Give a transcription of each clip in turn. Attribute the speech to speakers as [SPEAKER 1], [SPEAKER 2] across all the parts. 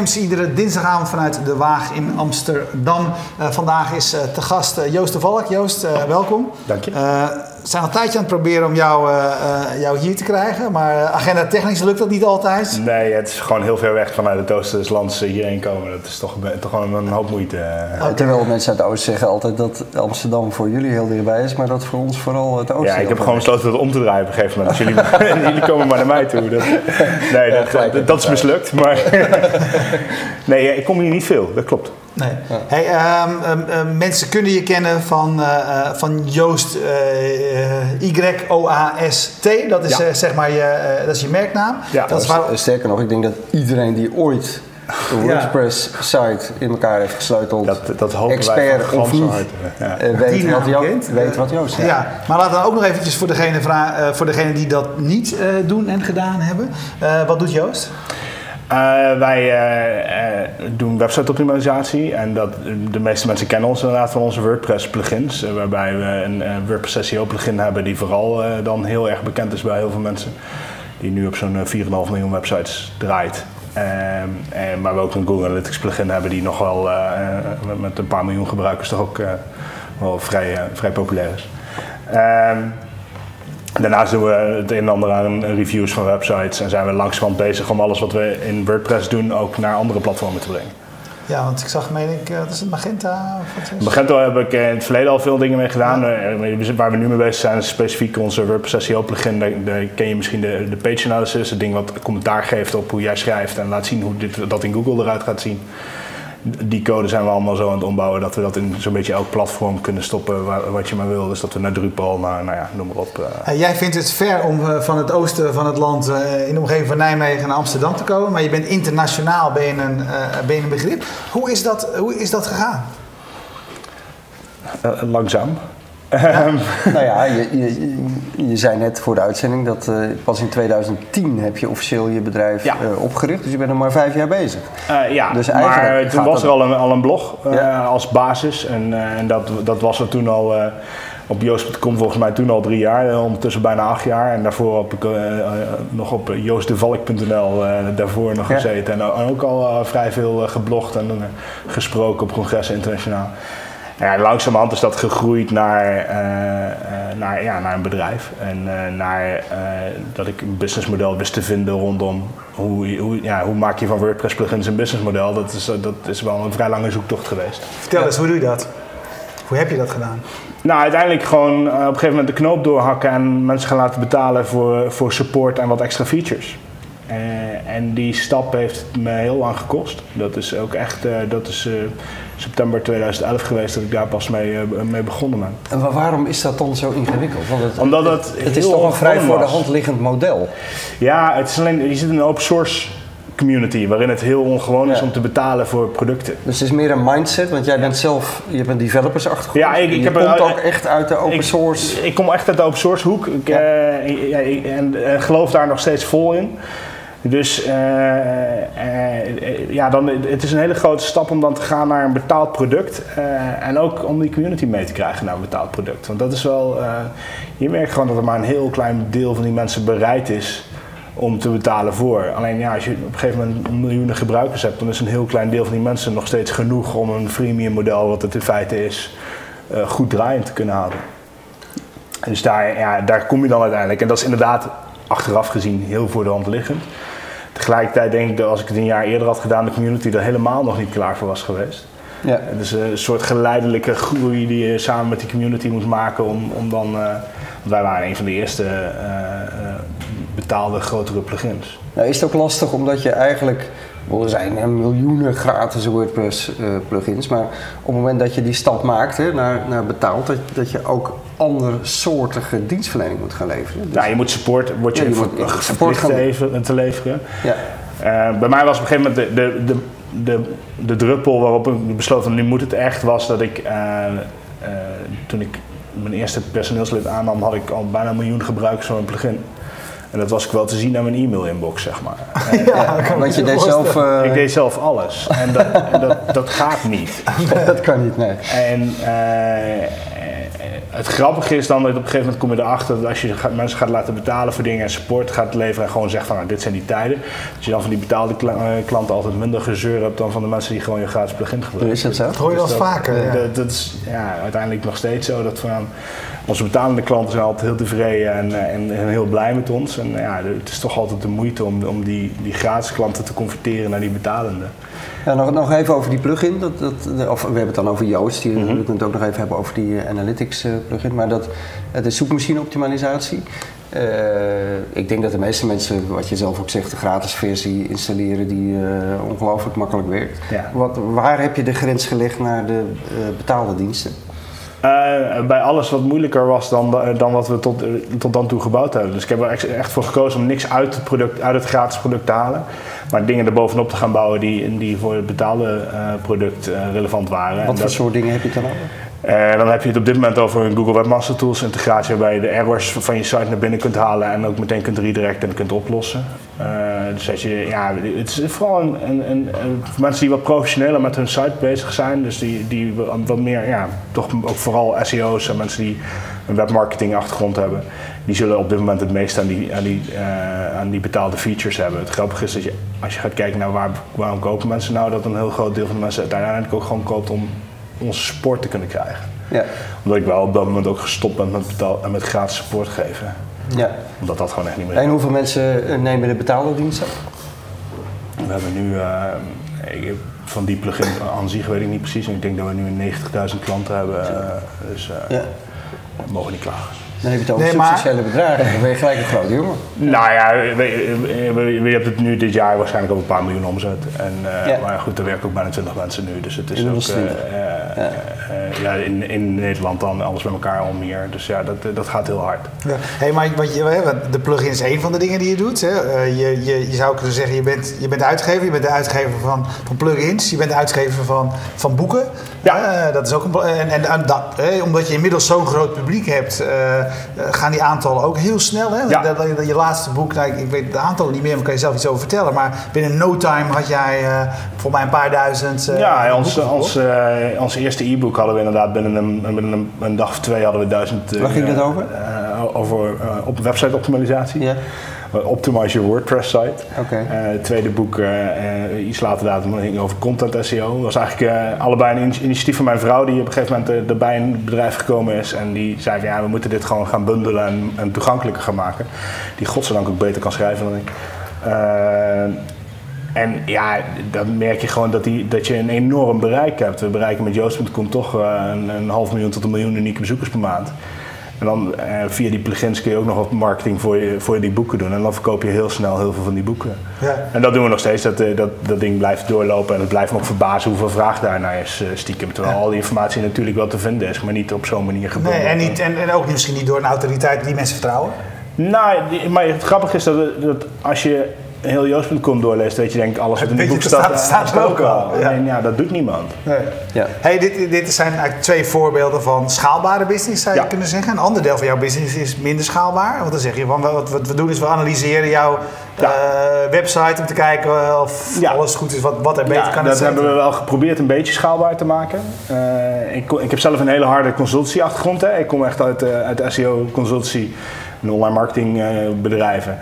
[SPEAKER 1] Topnames, iedere dinsdagavond vanuit De Waag in Amsterdam. Uh, vandaag is uh, te gast uh, Joost de Valk. Joost, welkom.
[SPEAKER 2] Dank je.
[SPEAKER 1] We zijn al een tijdje aan het proberen om jou, jou hier te krijgen, maar agenda technisch lukt dat niet altijd.
[SPEAKER 2] Nee, het is gewoon heel ver weg vanuit het oosten des lands hierheen komen. Dat is toch, toch gewoon een hoop moeite.
[SPEAKER 3] Okay. Terwijl mensen uit het oosten zeggen altijd dat Amsterdam voor jullie heel dichtbij is, maar dat voor ons vooral het oosten
[SPEAKER 2] Ja, ik heb gewoon besloten dat om te draaien op een gegeven moment. Dus jullie, jullie komen maar naar mij toe. Dat, nee, dat, ja, dat, dat is mislukt, maar... nee, ik kom hier niet veel, dat klopt.
[SPEAKER 1] Nee. Hey, um, um, mensen kunnen je kennen van, uh, van Joost uh, Y-O-A-S-T. Dat is ja. zeg maar je, dat is je merknaam.
[SPEAKER 3] Ja, dat is waar... Sterker nog, ik denk dat iedereen die ooit een WordPress-site in elkaar heeft gesleuteld,
[SPEAKER 2] dat, dat
[SPEAKER 3] expert of niet, ja. weet, wat Joost, weet wat Joost
[SPEAKER 1] ja. ja. Maar laten we ook nog eventjes voor degene, vragen, voor degene die dat niet doen en gedaan hebben. wat doet Joost?
[SPEAKER 2] Uh, wij uh, uh, doen website-optimalisatie en dat, de meeste mensen kennen ons inderdaad van onze WordPress-plugins, waarbij we een WordPress SEO-plugin hebben die vooral dan heel erg bekend is bij heel veel mensen, die nu op zo'n 4,5 miljoen websites draait. en, maar we ook een Google Analytics plugin hebben die nog wel met een paar miljoen gebruikers toch ook wel vrij, vrij populair is. Daarnaast doen we het een en ander aan reviews van websites en zijn we langzamerhand bezig om alles wat we in WordPress doen ook naar andere platformen te brengen.
[SPEAKER 1] Ja, want ik zag, meen ik, wat is het, Magenta?
[SPEAKER 2] Of Magento heb ik in het verleden al veel dingen mee gedaan. Ja. Waar we nu mee bezig zijn is specifiek onze WordPress SEO plugin. Daar, ken je misschien de, de page analysis, het ding wat commentaar geeft op hoe jij schrijft en laat zien hoe dit, dat in Google eruit gaat zien die code zijn we allemaal zo aan het ombouwen dat we dat in zo'n beetje elk platform kunnen stoppen waar, wat je maar wil. Dus dat we naar Drupal, naar, nou ja, noem maar op.
[SPEAKER 1] Uh. jij vindt het ver om uh, van het oosten van het land uh, in de omgeving van Nijmegen naar Amsterdam te komen, maar je bent internationaal ben je een, ben je een begrip. Hoe is dat, hoe is dat gegaan?
[SPEAKER 2] langzaam.
[SPEAKER 3] Ja. nou ja, je, je, je, zei net voor de uitzending dat uh, pas in 2010 heb je officieel je bedrijf ja. uh, opgericht. Dus je bent nog maar vijf jaar bezig.
[SPEAKER 2] Uh, ja, dus maar toen was er al een, al een blog ja. als basis. En, en dat, dat was er toen al op Joost.com volgens mij toen al drie jaar. Ondertussen bijna acht jaar. En daarvoor heb ik nog op joostdevalk.nl daarvoor nog gezeten. En ook al vrij veel geblogd en gesproken op congressen internationaal ja, langzamerhand is dat gegroeid naar, uh, naar, ja, naar een bedrijf. En uh, naar dat ik een businessmodel wist te vinden rondom hoe, hoe, ja, hoe maak je van WordPress plugins een businessmodel. Dat is, dat is wel een vrij lange zoektocht geweest.
[SPEAKER 1] Vertel eens, hoe doe je dat? Hoe heb je dat gedaan?
[SPEAKER 2] Nou, uiteindelijk gewoon op een gegeven moment de knoop doorhakken en mensen gaan laten betalen voor, voor support en wat extra features. en die stap heeft me heel lang gekost. Dat is ook echt, dat is september 2011 geweest dat ik daar pas mee, uh, mee begonnen ben.
[SPEAKER 3] En waarom is dat dan zo ingewikkeld?
[SPEAKER 2] Want het, Omdat het,
[SPEAKER 3] het is toch een vrij voor de hand liggend model?
[SPEAKER 2] Ja, het is alleen, je zit in een open source community waarin het heel ongewoon is om te betalen voor producten.
[SPEAKER 3] Dus het is meer een mindset, want jij bent zelf, je hebt een developers-achtergrond.
[SPEAKER 2] Ja, ik, ik
[SPEAKER 3] je komt ook echt uit de open source.
[SPEAKER 2] Ik, kom echt uit de open source hoek ik, ja. uh, en, en geloof daar nog steeds vol in. Dus uh, uh, ja, dan, het is een hele grote stap om dan te gaan naar een betaald product. En ook om die community mee te krijgen naar een betaald product. Want dat is wel, je merkt gewoon dat er maar een heel klein deel van die mensen bereid is om te betalen voor. Alleen ja, als je op een gegeven moment miljoenen gebruikers hebt, dan is een heel klein deel van die mensen nog steeds genoeg om een freemium model, wat het in feite is, goed draaiend te kunnen houden. Dus daar, ja, daar kom je dan uiteindelijk. En dat is inderdaad achteraf gezien heel voor de hand liggend. Tegelijkertijd denk ik dat als ik het een jaar eerder had gedaan, de community er helemaal nog niet klaar voor was geweest. Ja. Dus een soort geleidelijke groei die je samen met die community moest maken om, om dan. Uh, wij waren een van de eerste uh, betaalde grotere plugins.
[SPEAKER 3] Nou, is het ook lastig omdat je eigenlijk er zijn miljoenen gratis WordPress uh, plugins, maar op het moment dat je die stap maakt hè, naar, naar betaald, dat, dat je ook andere soortige dienstverlening moet gaan leveren.
[SPEAKER 2] Dus, nou, je moet support, word je, ja, je support gaan te, te leveren. Ja. Uh, bij mij was op een gegeven moment de, de, de, de, de druppel waarop ik besloot van nu moet het echt, was dat ik uh, toen ik mijn eerste personeelslid aannam, had ik al bijna een miljoen gebruikers van een plugin. En dat was ik wel te zien aan mijn e-mail-inbox, zeg maar.
[SPEAKER 3] ja, want je deed zelf... Uh...
[SPEAKER 2] Ik deed zelf alles. En dat, dat, dat gaat niet.
[SPEAKER 3] dat kan niet, nee.
[SPEAKER 2] En, uh, het grappige is dan dat op een gegeven moment kom je erachter dat als je mensen gaat laten betalen voor dingen en support gaat leveren en gewoon zegt van nou, dit zijn die tijden, dat je dan van die betaalde eh, klanten altijd minder gezeur hebt dan van de mensen die gewoon je gratis plugin gebruiken.
[SPEAKER 3] Is dat zo?
[SPEAKER 1] Dat hoor je wel
[SPEAKER 2] Dus dat-
[SPEAKER 1] vaker. ja.
[SPEAKER 2] dat, dat is ja, uiteindelijk nog steeds zo dat van, onze betalende klanten zijn altijd heel tevreden en, eh, en, en heel blij met ons. En ja, het is toch altijd de moeite om, om die, die gratis klanten te converteren naar die betalende.
[SPEAKER 3] Ja, nog, nog even over die plugin. Dat, dat, of we hebben het dan over Joost. Die,
[SPEAKER 2] Mhm.
[SPEAKER 3] We kunnen het ook nog even hebben over die eh, Analytics eh, plugin. Maar dat, het is zoekmachine optimalisatie. Eh, ik denk dat de meeste mensen, wat je zelf ook zegt, de gratis versie installeren die ongelooflijk makkelijk werkt.
[SPEAKER 2] Ja.
[SPEAKER 3] Wat, waar heb je de grens gelegd naar de betaalde diensten?
[SPEAKER 2] Eh, bij alles wat moeilijker was dan, dan wat we tot, eh, tot dan toe gebouwd hebben. Dus ik heb er echt- echt voor gekozen om niks uit het, product, uit het gratis product te halen. Maar dingen er bovenop te gaan bouwen die, die voor het betaalde eh, product eh, relevant waren. En
[SPEAKER 3] Wat voor
[SPEAKER 2] dat-
[SPEAKER 3] soort dingen heb je dan over?
[SPEAKER 2] Eh, dan heb je het op dit moment over een Google Webmaster Tools integratie waarbij je de errors van je site naar binnen kunt halen en ook meteen kunt redirecten en kunt oplossen. Eh, dus dat je, ja, het is vooral een, een, een, mensen die wat professioneler met hun site bezig zijn, dus die, die wat- wat meer, ja, toch ook vooral SEO's en mensen die een webmarketing achtergrond hebben, die zullen op dit moment het meest aan die, aan die, eh, aan die betaalde features hebben. Het grappige is dat je, als je gaat kijken naar waar, waarom kopen mensen nou, dat een heel groot deel van de mensen uiteindelijk ook gewoon koopt om onze support te kunnen krijgen.
[SPEAKER 3] Ja.
[SPEAKER 2] Omdat ik wel op dat moment ook gestopt ben met, betaal, met gratis support geven.
[SPEAKER 3] ja.
[SPEAKER 2] Omdat dat gewoon echt niet meer
[SPEAKER 3] En hoeveel mensen eh, nemen de betaalde dienst op?
[SPEAKER 2] We hebben nu, eh, van die plugin aan zich weet ik niet precies. En ik denk dat we nu 90.000 klanten hebben. eh, dus eh,
[SPEAKER 3] Ja.
[SPEAKER 2] we mogen niet klagen.
[SPEAKER 3] Dan heb je het over
[SPEAKER 1] Nee, maar-
[SPEAKER 3] substantiële bedragen. Dan ben je gelijk een grote jongen.
[SPEAKER 2] Nou ja, we, we, we- we hebben het nu dit jaar waarschijnlijk op een paar miljoen omzet. En, eh,
[SPEAKER 3] Ja.
[SPEAKER 2] Maar goed, er werken ook bijna 20 mensen nu. Dus het is ook,
[SPEAKER 3] 20. Ja.
[SPEAKER 2] eh, ja, in, in Nederland dan alles bij elkaar al meer. Dus ja, dat, dat gaat heel hard.
[SPEAKER 1] Ja. Hey, maar wat je, de plugin is één van de dingen die je doet. Hè. Eh, je, je, je zou kunnen zeggen, je bent, je bent uitgever. Je bent de uitgever van, van plugins. Je bent de uitgever van, van boeken.
[SPEAKER 2] Ja.
[SPEAKER 1] Eh, dat is ook een, en, en, en dat, hè, omdat je inmiddels zo'n groot publiek hebt, eh, eh, gaan die aantallen ook heel snel. Hè?
[SPEAKER 2] Ja.
[SPEAKER 1] Dat, dat- dat je laatste boek, nou, ik, ik weet de aantallen niet meer, maar kan je zelf iets over vertellen. Maar binnen no time had jij eh voor mij een paar duizend. eh,
[SPEAKER 2] Ja, ons, ons, eh, ons eerste e-book hadden we inderdaad binnen een, binnen een, een dag of twee hadden we duizend. eh,
[SPEAKER 3] Waar ging dat over?
[SPEAKER 2] eh, over eh, op website optimalisatie.
[SPEAKER 3] Ja.
[SPEAKER 2] Optimize your WordPress site. Het tweede boek, iets later datum, ging over content SEO. Dat was eigenlijk allebei een in- initiatief van mijn vrouw die op een gegeven moment erbij in het bedrijf gekomen is. En die zei van ja, we moeten dit gewoon gaan bundelen en, en toegankelijker gaan maken. Die godzijdank ook beter kan schrijven dan ik. En ja, dan merk je gewoon dat, die, dat je een enorm bereik hebt. We bereiken met Joost.com toch eh, een, een half miljoen tot een miljoen unieke bezoekers per maand. En dan eh, via die plugins kun je ook nog wat marketing voor, je, voor die boeken doen. En dan verkoop je heel snel heel veel van die boeken.
[SPEAKER 1] Ja.
[SPEAKER 2] En dat doen we nog steeds. Dat, eh, dat, dat ding blijft doorlopen. En het blijft me ook verbazen hoeveel vraag daarnaar is eh, stiekem. Terwijl al die informatie natuurlijk wel te vinden is, maar niet op zo'n manier gebonden.
[SPEAKER 1] Nee, en, niet, en, en ook misschien niet door een autoriteit die mensen vertrouwen.
[SPEAKER 2] Nou, maar het grappige is dat, dat als je heel Joost.com doorleest, dat je denkt, alles wat in die
[SPEAKER 1] Weet
[SPEAKER 2] boek staat,
[SPEAKER 1] dat staat- staat er ook al, ja.
[SPEAKER 2] Alleen ja, dat doet niemand.
[SPEAKER 1] Nee.
[SPEAKER 3] Ja.
[SPEAKER 1] Hey, dit, dit zijn eigenlijk twee voorbeelden van schaalbare business, zou je
[SPEAKER 2] Ja.
[SPEAKER 1] kunnen zeggen. Een ander deel van jouw business is minder schaalbaar. Want dan zeg je van wat, wat we doen is we analyseren jouw
[SPEAKER 2] Ja.
[SPEAKER 1] eh, website om te kijken of
[SPEAKER 2] Ja.
[SPEAKER 1] alles goed is, wat, wat er beter
[SPEAKER 2] Ja,
[SPEAKER 1] kan.
[SPEAKER 2] dat hebben we wel geprobeerd een beetje schaalbaar te maken. Eh, ik, ik heb zelf een hele harde consultancy-achtergrond. Hè. Ik kom echt uit, eh, uit de SEO-consultancy en online marketingbedrijven.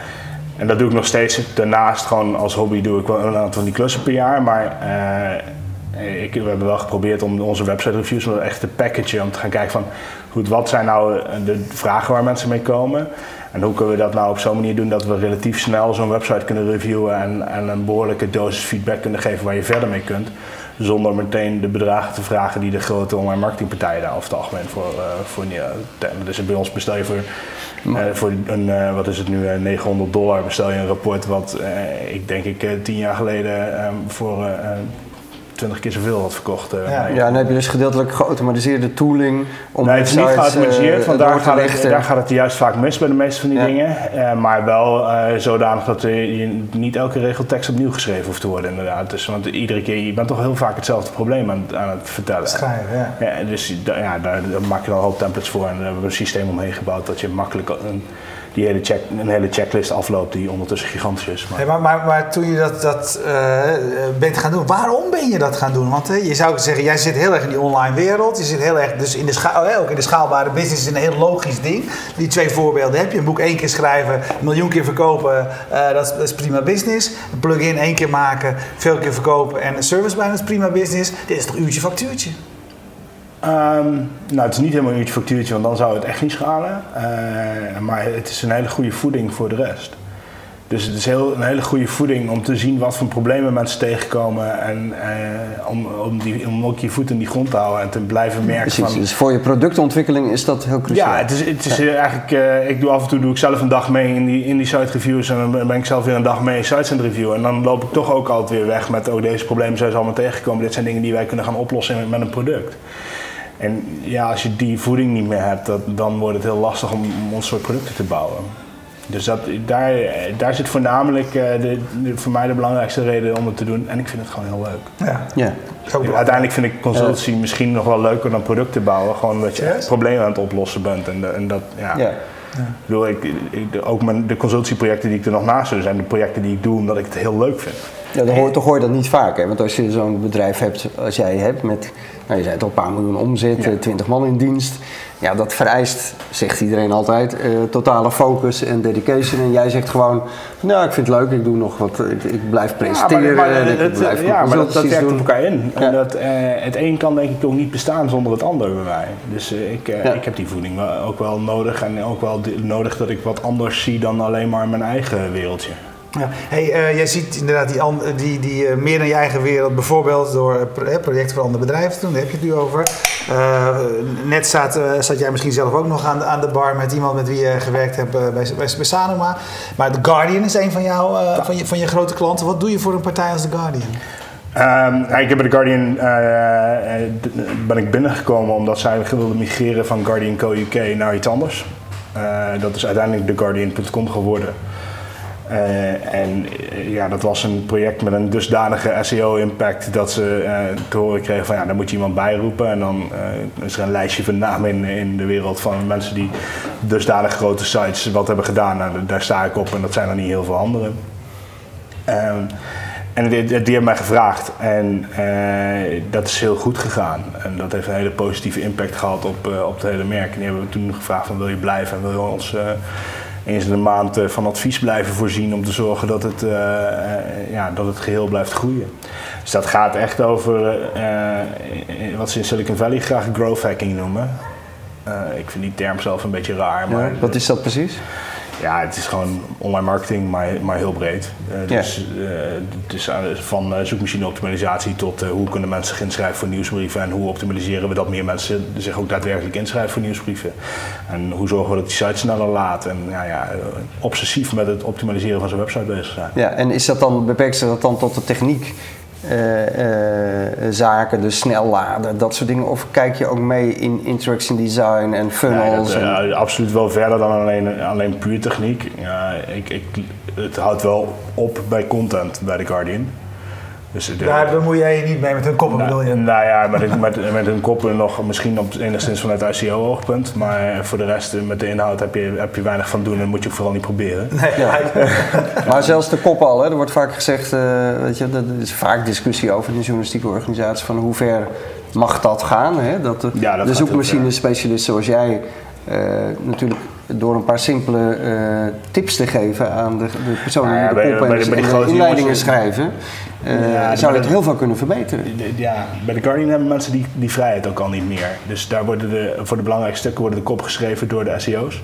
[SPEAKER 2] En dat doe ik nog steeds. Daarnaast, gewoon als hobby, doe ik wel een aantal van die klussen per jaar. Maar eh, ik, we hebben wel geprobeerd om onze website reviews wel echt te packagen. Om te gaan kijken van, goed, wat zijn nou de vragen waar mensen mee komen? En hoe kunnen we dat nou op zo'n manier doen dat we relatief snel zo'n website kunnen reviewen en, en een behoorlijke dosis feedback kunnen geven waar je verder mee kunt. Zonder meteen de bedragen te vragen die de grote online marketingpartijen daar over het algemeen voor, eh voor. Dus bij ons bestel je voor, eh, voor een, eh, wat is het nu, eh, 900 dollar bestel je een rapport wat ik denk ik tien jaar geleden eh, voor eh, eh, 20 keer zoveel had verkocht. eh,
[SPEAKER 1] Ja.
[SPEAKER 3] Ja, dan heb je dus gedeeltelijk geautomatiseerde tooling om
[SPEAKER 2] Nee, het is niet
[SPEAKER 3] websites,
[SPEAKER 2] geautomatiseerd,
[SPEAKER 3] eh,
[SPEAKER 2] want daar
[SPEAKER 3] te
[SPEAKER 2] gaat, het, daar gaat het juist vaak mis bij de meeste van die
[SPEAKER 3] Ja.
[SPEAKER 2] dingen. Eh, maar wel eh, zodanig dat je niet elke regel tekst opnieuw geschreven hoeft te worden inderdaad. Dus, want iedere keer, je bent toch heel vaak hetzelfde probleem aan, het- aan het vertellen.
[SPEAKER 1] Schrijven, ja.
[SPEAKER 2] Ja, dus da- ja, daar, daar maak je dan een hoop templates voor en daar hebben we een systeem omheen gebouwd dat je makkelijk een, die hele check, een hele checklist afloopt die ondertussen gigantisch is. Maar,
[SPEAKER 1] maar, maar, maar toen je dat, dat eh, bent gaan doen, waarom ben je dat dat gaan doen? Want je zou zeggen, jij zit heel erg in die online wereld. Je zit heel erg dus in de, scha ook in de schaalbare business is een heel logisch ding. Die twee voorbeelden heb je. Een boek één keer schrijven, een miljoen keer verkopen. dat, is, dat, is, prima business. Een plugin één keer maken, veel keer verkopen. En een service bijna is prima business. Dit is toch uurtje factuurtje?
[SPEAKER 2] Um, nou, het is niet helemaal een uurtje factuurtje, want dan zou het echt niet schalen. Uh, maar het is een hele goede voeding voor de rest. Dus het is heel, een hele goede voeding om te zien wat voor problemen mensen tegenkomen. En eh, om, om, die, om ook je voet in die grond te houden en te blijven merken.
[SPEAKER 3] Precies,
[SPEAKER 2] van,
[SPEAKER 3] dus voor je productontwikkeling is dat heel cruciaal.
[SPEAKER 2] Ja, het is, het is eigenlijk, uh, ik doe af en toe doe ik zelf een dag mee in die, in die site reviews. En dan ben ik zelf weer een dag mee in sites aan het reviewen. En dan loop ik toch ook altijd weer weg met, oh deze problemen zijn ze allemaal tegengekomen. Dit zijn dingen die wij kunnen gaan oplossen met een product. En ja, als je die voeding niet meer hebt, dat, dan wordt het heel lastig om, om ons soort producten te bouwen. Dus dat, daar, daar zit voornamelijk uh, de, de, voor mij de belangrijkste reden om het te doen. En ik vind het gewoon heel leuk.
[SPEAKER 1] Ja.
[SPEAKER 3] ja.
[SPEAKER 2] Uiteindelijk vind ik consultancy ja. misschien nog wel leuker dan producten bouwen. Gewoon dat je yes. problemen aan het oplossen bent. En, en dat, ja. ja. Ja. Ik bedoel, ik, ik, ook mijn, de consultieprojecten die ik er nog naast doe, zijn de projecten die ik doe omdat ik het heel leuk vind.
[SPEAKER 3] Ja, dan hoor, toch hoor je dat niet vaak. Hè? Want als je zo'n bedrijf hebt als jij hebt met, nou, je zei het al, een paar miljoen omzet, ja. 20 man in dienst. Ja, dat vereist, zegt iedereen altijd, uh, totale focus en dedication. En jij zegt gewoon, nou, ik vind het leuk, ik doe nog wat, ik, ik blijf presenteren.
[SPEAKER 2] Ja, maar,
[SPEAKER 3] ik
[SPEAKER 2] het,
[SPEAKER 3] blijf
[SPEAKER 2] ja, maar dat, dat werkt op elkaar in. En dat, uh, het een kan denk ik ook niet bestaan zonder het ander bij mij. Dus uh, ik, ik heb die voeding ook wel nodig. En ook wel nodig dat ik wat anders zie dan alleen maar mijn eigen wereldje.
[SPEAKER 1] Ja. Hey, uh, jij ziet inderdaad die, die, die uh, meer dan je eigen wereld, bijvoorbeeld door uh, projecten voor andere bedrijven te doen, daar heb je het nu over. net zat, zat jij misschien zelf ook nog aan de, aan de bar met iemand met wie je gewerkt hebt bij, bij, bij Sanoma. Maar The Guardian is een van, jou, van, je, van je grote klanten. Wat doe je voor een partij als The Guardian?
[SPEAKER 2] Um, ik heb bij The Guardian ben ik binnengekomen omdat zij wilden migreren van Guardian Co UK naar iets anders. dat is uiteindelijk TheGuardian.com geworden. Uh, en uh, ja, dat was een project met een dusdanige SEO-impact dat ze uh, te horen kregen van ja, daar moet je iemand bijroepen. En dan is er een lijstje van namen in, in de wereld van mensen die dusdanig grote sites wat hebben gedaan. Nou, daar sta ik op en dat zijn er niet heel veel anderen. Um, en die, die, hebben mij gevraagd en dat is heel goed gegaan. En dat heeft een hele positieve impact gehad op, op het hele merk. En die hebben we toen gevraagd van wil je blijven en wil je ons eens in de maand van advies blijven voorzien om te zorgen dat het, uh, uh, ja, dat het geheel blijft groeien. Dus dat gaat echt over wat ze in Silicon Valley graag growth hacking noemen. ik vind die term zelf een beetje raar. Maar,
[SPEAKER 3] ja, wat is dat precies?
[SPEAKER 2] Ja, het is gewoon online marketing, maar, maar heel breed. Uh, dus, uh, dus uh, van zoekmachine-optimalisatie tot hoe kunnen mensen zich inschrijven voor nieuwsbrieven en hoe optimaliseren we dat meer mensen zich ook daadwerkelijk inschrijven voor nieuwsbrieven. En hoe zorgen we dat die site sneller laat en ja, ja, obsessief met het optimaliseren van zijn website bezig zijn.
[SPEAKER 3] Ja, en is dat dan, beperkt zich dat dan tot de techniek? Uh, uh, zaken, dus snel laden, dat soort dingen? Of kijk je ook mee in interaction design en funnels?
[SPEAKER 2] Ja, dat, en... absoluut wel verder dan alleen, alleen puur techniek. Ja, ik, ik, het houdt wel op bij content bij The Guardian.
[SPEAKER 1] Dus de, Daar bemoei jij je niet mee met hun koppen,
[SPEAKER 2] nou,
[SPEAKER 1] bedoel je?
[SPEAKER 2] Nou ja, met, met, met hun koppen nog misschien op, enigszins vanuit ICO-oogpunt. Maar voor de rest, met de inhoud heb je, heb je weinig van doen en moet je ook vooral niet proberen.
[SPEAKER 1] Nee, ja.
[SPEAKER 3] maar zelfs de kop al, hè, er wordt vaak gezegd, uh, weet je, er is vaak discussie over in de journalistieke organisatie van hoe ver mag dat gaan. Hè? Dat de,
[SPEAKER 2] ja, dat
[SPEAKER 3] de zoekmachine-specialist zoals jij uh, natuurlijk door een paar simpele uh, tips te geven aan de, de personen
[SPEAKER 2] Nou ja,
[SPEAKER 3] die de kop en
[SPEAKER 2] de-
[SPEAKER 3] de, de inleidingen
[SPEAKER 2] jongens-
[SPEAKER 3] schrijven, uh,
[SPEAKER 2] Ja,
[SPEAKER 3] zou
[SPEAKER 2] de-
[SPEAKER 3] heel veel kunnen verbeteren.
[SPEAKER 2] Ja, bij The Guardian hebben mensen die, die vrijheid ook al niet meer. Dus daar worden de, voor de belangrijkste stukken worden de kop geschreven door de SEO's.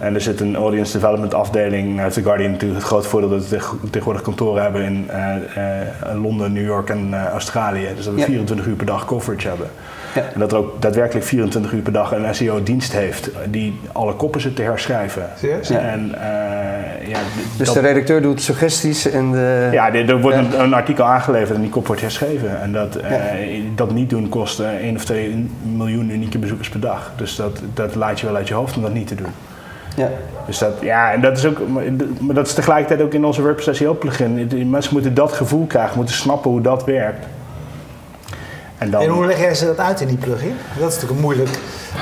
[SPEAKER 2] En er zit een audience development afdeling. uit The Guardian natuurlijk het grote voordeel dat we tegen- tegenwoordig kantoren hebben in eh, eh, Londen, New York en eh, Australië. Dus dat we
[SPEAKER 3] Ja.
[SPEAKER 2] 24 uur per dag coverage hebben. En dat er ook daadwerkelijk 24 uur per dag een SEO-dienst heeft die alle koppen zit te herschrijven.
[SPEAKER 3] Ja.
[SPEAKER 2] En eh, ja,
[SPEAKER 3] Dus
[SPEAKER 2] dat-
[SPEAKER 3] de redacteur doet suggesties en de...
[SPEAKER 2] ja, er, wordt
[SPEAKER 3] Ja.
[SPEAKER 2] een, een artikel aangeleverd en die kop wordt herschreven. En dat, eh, dat niet doen kost eh, 1 of 2 miljoen unieke bezoekers per dag. Dus dat, dat laat je wel uit je hoofd om dat niet te doen.
[SPEAKER 3] Ja.
[SPEAKER 2] Dus dat, ja, en dat is ook, maar dat is tegelijkertijd ook in onze WordPress SEO plugin. Die Mensen moeten dat gevoel krijgen, moeten snappen hoe dat werkt. En dan,
[SPEAKER 1] En hoe leg jij ze dat uit in die plugin? Dat is natuurlijk moeilijk.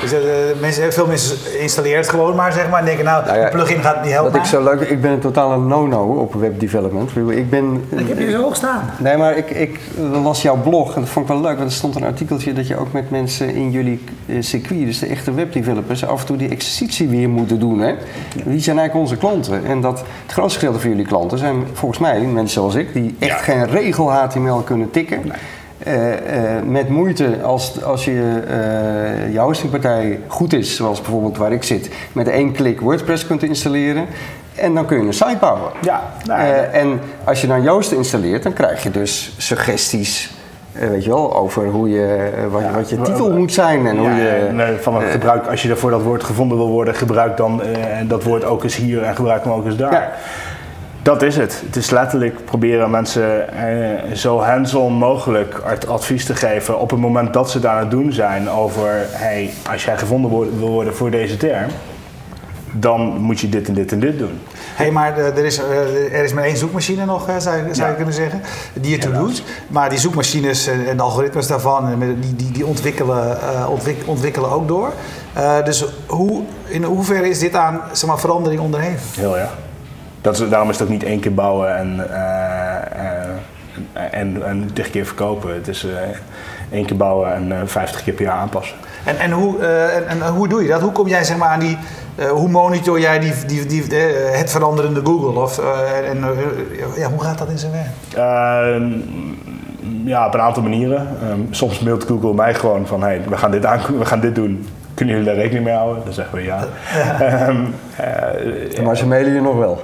[SPEAKER 1] Dus, eh, mensen, veel mensen installeren het gewoon maar, zeg maar. En denken, nou,
[SPEAKER 3] Nou ja,
[SPEAKER 1] de plugin gaat niet helpen.
[SPEAKER 3] Ik zo leuk ik ben een totale no-no op webdevelopment. Ik ben...
[SPEAKER 1] Ik heb je zo hoog staan.
[SPEAKER 3] Nee, maar ik, ik las jouw blog en dat vond ik wel leuk, want er stond een artikeltje dat je ook met mensen in jullie eh, circuit, dus de echte webdevelopers, af en toe die exercitie weer moeten doen. Hè? Wie zijn eigenlijk onze klanten? En dat het grootste gedeelte van jullie klanten zijn volgens mij mensen zoals ik, die echt
[SPEAKER 2] Ja.
[SPEAKER 3] geen regel HTML kunnen tikken. Eh, eh, met moeite, als, als je eh je hostingpartij goed is, zoals bijvoorbeeld waar ik zit, met één klik WordPress kunt installeren. En dan kun je een site bouwen.
[SPEAKER 2] ja, nou,
[SPEAKER 3] Eh, en als je dan Joost installeert, dan krijg je dus suggesties, eh, weet je wel, over hoe je, eh, wat, wat je titel moet zijn en hoe je...
[SPEAKER 2] nee, van het gebruik, als je ervoor dat woord gevonden wil worden, gebruik dan eh, dat woord ook eens hier en gebruik hem ook eens daar.
[SPEAKER 3] Ja.
[SPEAKER 2] Dat is het. Het is letterlijk proberen mensen eh, zo hands-on mogelijk ad- advies te geven op het moment dat ze daar aan het doen zijn over, hey, als jij gevonden wil worden voor deze term, dan moet je dit en dit en dit doen.
[SPEAKER 1] Hé, maar eh, er is, eh, er is maar één zoekmachine nog, zou, je, zou je
[SPEAKER 2] Ja.
[SPEAKER 1] kunnen zeggen, die het toe doet. Maar die zoekmachines en, de algoritmes daarvan, die, die, die ontwikkelen, ontwik- ontwikkelen ook door. Dus hoe, in hoeverre is dit aan zeg maar, verandering onderhevig?
[SPEAKER 2] Heel ja. Dat is, daarom is het ook niet één keer bouwen en, eh, eh, en, en tig keer verkopen. Het is eh, één keer bouwen en 50 keer per jaar aanpassen.
[SPEAKER 1] En, en, hoe, en, en hoe doe je dat? Hoe kom jij zeg maar, aan die... hoe monitor jij die, die, die, het veranderende Google? Of, en, ja, hoe gaat dat in zijn werk?
[SPEAKER 2] Ehm, ja, op een aantal manieren. Ehm, soms mailt Google mij gewoon van, hey, we gaan dit, aan, we gaan dit doen. Kunnen jullie daar rekening mee houden? Dan zeggen we ja. Eh,
[SPEAKER 3] Maar ze mailen je nog wel.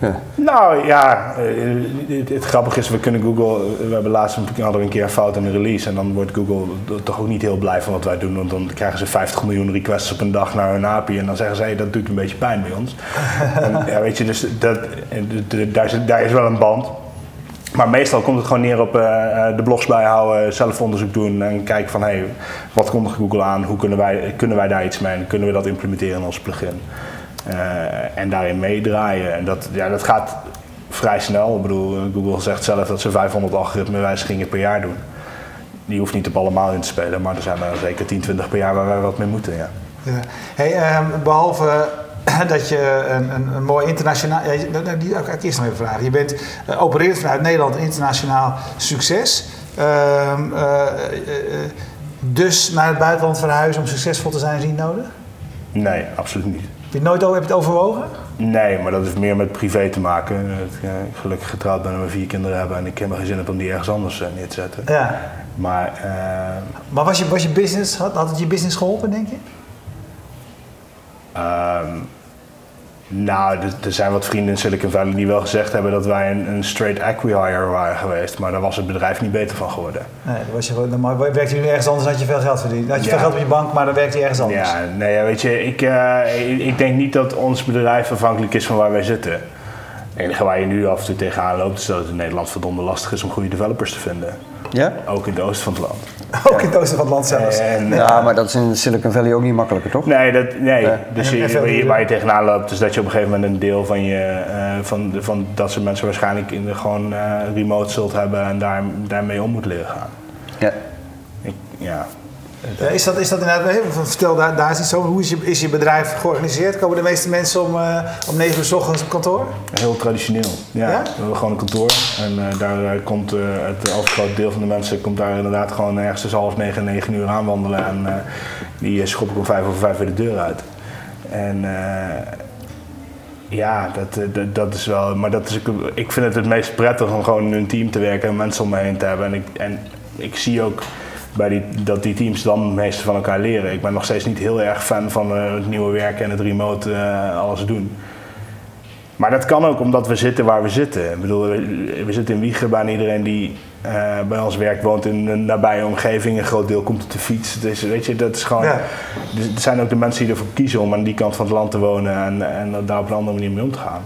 [SPEAKER 3] Ja.
[SPEAKER 2] Nou ja, eh, het, het grappige is, we kunnen Google, we hebben laatst een, hadden we een keer een fout in de release en dan wordt Google toch ook niet heel blij van wat wij doen, want dan krijgen ze 50 miljoen requests op een dag naar hun API en dan zeggen ze, hey, dat doet een beetje pijn bij ons. en, ja, weet je, dus dat, de- daar, is, daar is wel een band. Maar meestal komt het gewoon neer op eh, eh, de blogs bijhouden, zelf onderzoek doen en kijken van hey, wat kondigt Google aan, hoe kunnen wij, kunnen wij daar iets mee en kunnen we dat implementeren in ons plugin. Eh, en daarin meedraaien. En dat, ja, dat gaat vrij snel. Ik bedoel, Google zegt zelf dat ze 500 algoritmewijzigingen per jaar doen. Die hoeft niet op allemaal in te spelen, maar er zijn er zeker 10, 20 per jaar waar wij wat mee moeten. Ja.
[SPEAKER 1] Ja. Hey, ehm, behalve dat je een, een, een mooi internationaal. Ja, je- nou, die ga ik eerst nog even vragen. Je bent eh, opereert vanuit Nederland internationaal succes. Ehm, eh, eh, dus naar het buitenland verhuizen om succesvol te zijn is niet nodig?
[SPEAKER 2] Nee, absoluut niet.
[SPEAKER 1] Heb je het nooit over, heb je het overwogen?
[SPEAKER 2] Nee, maar dat heeft meer met privé te maken. Ik gelukkig getrouwd ben en we vier kinderen hebben en ik heb geen zin heb om die ergens anders neer te zetten.
[SPEAKER 1] Ja.
[SPEAKER 2] Maar eh,
[SPEAKER 1] Maar was je, was je business, had, had het je business geholpen, denk je?
[SPEAKER 2] Ehm, nou, er, zijn wat vrienden in Silicon Valley die wel gezegd hebben dat wij een, een straight acquihire waren geweest, maar daar was het bedrijf niet beter van geworden.
[SPEAKER 1] Nee, dan, was je, gewoon- dan werkte je nu ergens anders, had je veel geld verdiend. Had je
[SPEAKER 2] Ja.
[SPEAKER 1] veel geld op je bank, maar dan werkte je ergens anders.
[SPEAKER 2] Ja, nee, weet je, ik, eh, ik, ik denk niet dat ons bedrijf afhankelijk is van waar wij zitten. Het enige waar je nu af en toe tegenaan loopt is dat het in Nederland verdomde lastig is om goede developers te vinden.
[SPEAKER 3] Ja?
[SPEAKER 2] Ook in het oosten van het land.
[SPEAKER 1] Ook in het oosten van het land zelfs.
[SPEAKER 2] En,
[SPEAKER 3] Ja, maar dat is in Silicon Valley ook niet makkelijker, toch?
[SPEAKER 2] Nee, dat, nee.
[SPEAKER 3] Ja.
[SPEAKER 2] dus
[SPEAKER 1] En-
[SPEAKER 2] je,
[SPEAKER 1] en veel
[SPEAKER 2] waar, je,
[SPEAKER 1] duurder.
[SPEAKER 2] waar je tegenaan loopt, is dat je op een gegeven moment een deel van je, eh, van, de- van dat soort mensen waarschijnlijk in de, gewoon eh, remote zult hebben en daar, daarmee om moet leren gaan.
[SPEAKER 3] Ja.
[SPEAKER 2] Ik, ja.
[SPEAKER 1] Ja, is, dat, is dat inderdaad, hè, vertel daar, daar is iets over. Hoe is je, is je bedrijf georganiseerd? Komen de meeste mensen om, eh, om 9 uur s ochtends op kantoor?
[SPEAKER 2] Heel traditioneel. Ja,
[SPEAKER 1] Ja?
[SPEAKER 2] We hebben gewoon een kantoor en eh, daar eh, komt eh, het overgrote deel van de mensen komt daar inderdaad gewoon ergens tussen half negen en negen uur aanwandelen en eh, die schop ik om vijf over vijf weer de deur uit. En eh, ja, dat, eh, dat, dat is wel, maar dat is, ik vind het het meest prettig om gewoon in een team te werken en mensen om me heen te hebben. En ik, en ik zie ook bij die, dat die teams dan het meeste van elkaar leren. Ik ben nog steeds niet heel erg fan van eh, het nieuwe werken en het remote eh, alles doen. Maar dat kan ook omdat we zitten waar we zitten. Ik bedoel, we, we zitten in Wiegen. Bijna iedereen die eh, bij ons werkt woont in een nabije omgeving. Een groot deel komt op de fiets. Dus weet je, dat is gewoon...
[SPEAKER 1] Ja.
[SPEAKER 2] Dus er zijn ook de mensen die ervoor kiezen om aan die kant van het land te wonen en, en daar op een andere manier mee om te gaan.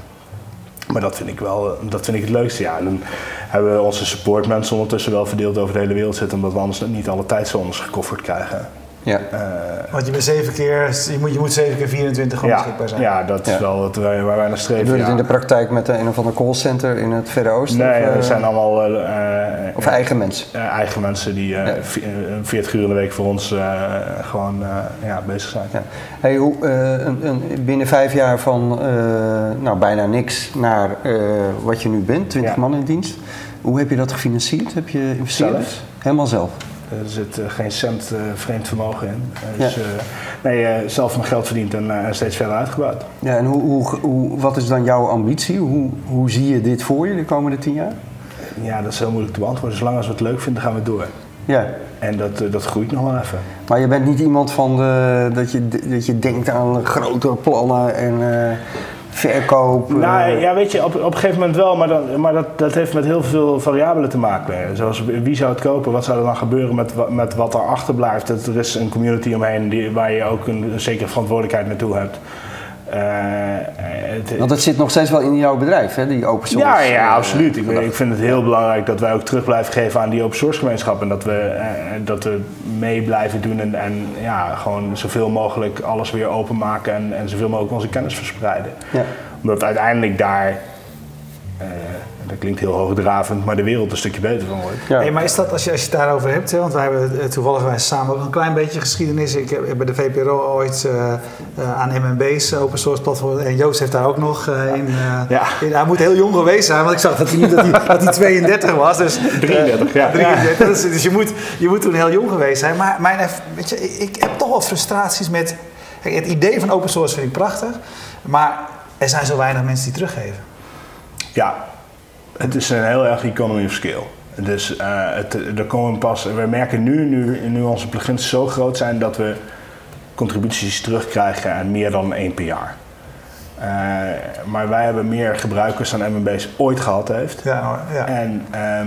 [SPEAKER 2] Maar dat vind ik wel, dat vind ik het leukste. Ja, en dan hebben we onze supportmensen ondertussen wel verdeeld over de hele wereld zitten, omdat we anders niet alle tijdzones gekofferd krijgen.
[SPEAKER 3] Ja.
[SPEAKER 2] Eh,
[SPEAKER 1] Want je bent zeven keer, je moet, je moet zeven keer 24 gewoon
[SPEAKER 2] ja,
[SPEAKER 1] beschikbaar zijn.
[SPEAKER 2] ja, dat is
[SPEAKER 3] Ja.
[SPEAKER 2] wel wat wij, waar wij naar streven.
[SPEAKER 3] Doe je het
[SPEAKER 2] ja.
[SPEAKER 3] in de praktijk met een of ander callcenter in het Verre Oosten?
[SPEAKER 2] Nee,
[SPEAKER 3] of, eh,
[SPEAKER 2] dat zijn allemaal eh, eh,
[SPEAKER 3] of eigen mensen?
[SPEAKER 2] eh, eigen mensen die eh,
[SPEAKER 3] Ja.
[SPEAKER 2] vi- eh, 40 uur in de week voor ons eh, gewoon eh, ja, bezig zijn.
[SPEAKER 3] Ja. Hey, hoe, eh, een, een, binnen vijf jaar van eh, nou, bijna niks naar eh, wat je nu bent, 20
[SPEAKER 2] Ja.
[SPEAKER 3] man in dienst. Hoe heb je dat gefinancierd? Heb je investeerders?
[SPEAKER 2] Zelf.
[SPEAKER 3] Helemaal zelf.
[SPEAKER 2] Er zit eh, geen cent eh, vreemd vermogen in. Eh,
[SPEAKER 3] Ja.
[SPEAKER 2] Dus eh, nee, eh, zelf mijn geld verdiend en eh, steeds verder uitgebouwd.
[SPEAKER 3] Ja, en hoe, hoe, hoe, wat is dan jouw ambitie? Hoe, hoe zie je dit voor je de komende tien jaar?
[SPEAKER 2] Ja, dat is heel moeilijk te beantwoorden. Zolang als we het leuk vinden, gaan we door.
[SPEAKER 3] Ja,
[SPEAKER 2] En dat, eh, dat groeit nog wel even.
[SPEAKER 3] maar je bent niet iemand van de, dat, je, dat je denkt aan grote plannen en eh, verkoop.
[SPEAKER 2] Nou ja, weet je, op, op een gegeven moment wel, maar, dan, maar dat, dat heeft met heel veel variabelen te maken. Zoals wie zou het kopen, wat zou er dan gebeuren met, met wat er. Dat Er is een community omheen die, waar je ook een, een zekere verantwoordelijkheid naartoe hebt. Eh, het-
[SPEAKER 3] Want het zit nog steeds wel in jouw bedrijf, hè, die open source.
[SPEAKER 2] ja, ja,
[SPEAKER 3] eh,
[SPEAKER 2] absoluut. Ik, ik vind het heel belangrijk dat wij ook terug blijven geven aan die open source gemeenschap. En dat we, eh, dat we mee blijven doen en, en ja, gewoon zoveel mogelijk alles weer openmaken en, en zoveel mogelijk onze kennis verspreiden.
[SPEAKER 3] Ja.
[SPEAKER 2] Omdat uiteindelijk daar, eh, dat klinkt heel hoogdravend, maar de wereld een stukje beter van wordt.
[SPEAKER 3] Ja.
[SPEAKER 1] Hey, maar is dat, als je, als je het daarover hebt, hè, want wij hebben eh, toevallig wij samen ook een klein beetje geschiedenis. Ik heb bij de VPRO ooit eh, eh, aan MMB's open source platform en Joost heeft daar ook nog eh, in, eh,
[SPEAKER 2] Ja.
[SPEAKER 1] in- Hij moet heel jong geweest zijn, want ik zag dat hij, dat hij, dat hij 32 was. Dus, eh,
[SPEAKER 2] 33, ja.
[SPEAKER 1] 33, dus, dus je, moet, je moet toen heel jong geweest zijn. Maar mijn, weet je, ik, ik heb toch wel frustraties met... Kijk, het idee van open source vind ik prachtig, maar er zijn zo weinig mensen die teruggeven.
[SPEAKER 2] Ja, het is een heel erg economy of scale. Dus eh, het, er komen pas, we merken nu, nu, nu onze plugins zo groot zijn, dat we contributies terugkrijgen en meer dan één per jaar. Eh, maar wij hebben meer gebruikers dan MMB's ooit gehad heeft.
[SPEAKER 1] Ja, ja.
[SPEAKER 2] En ehm,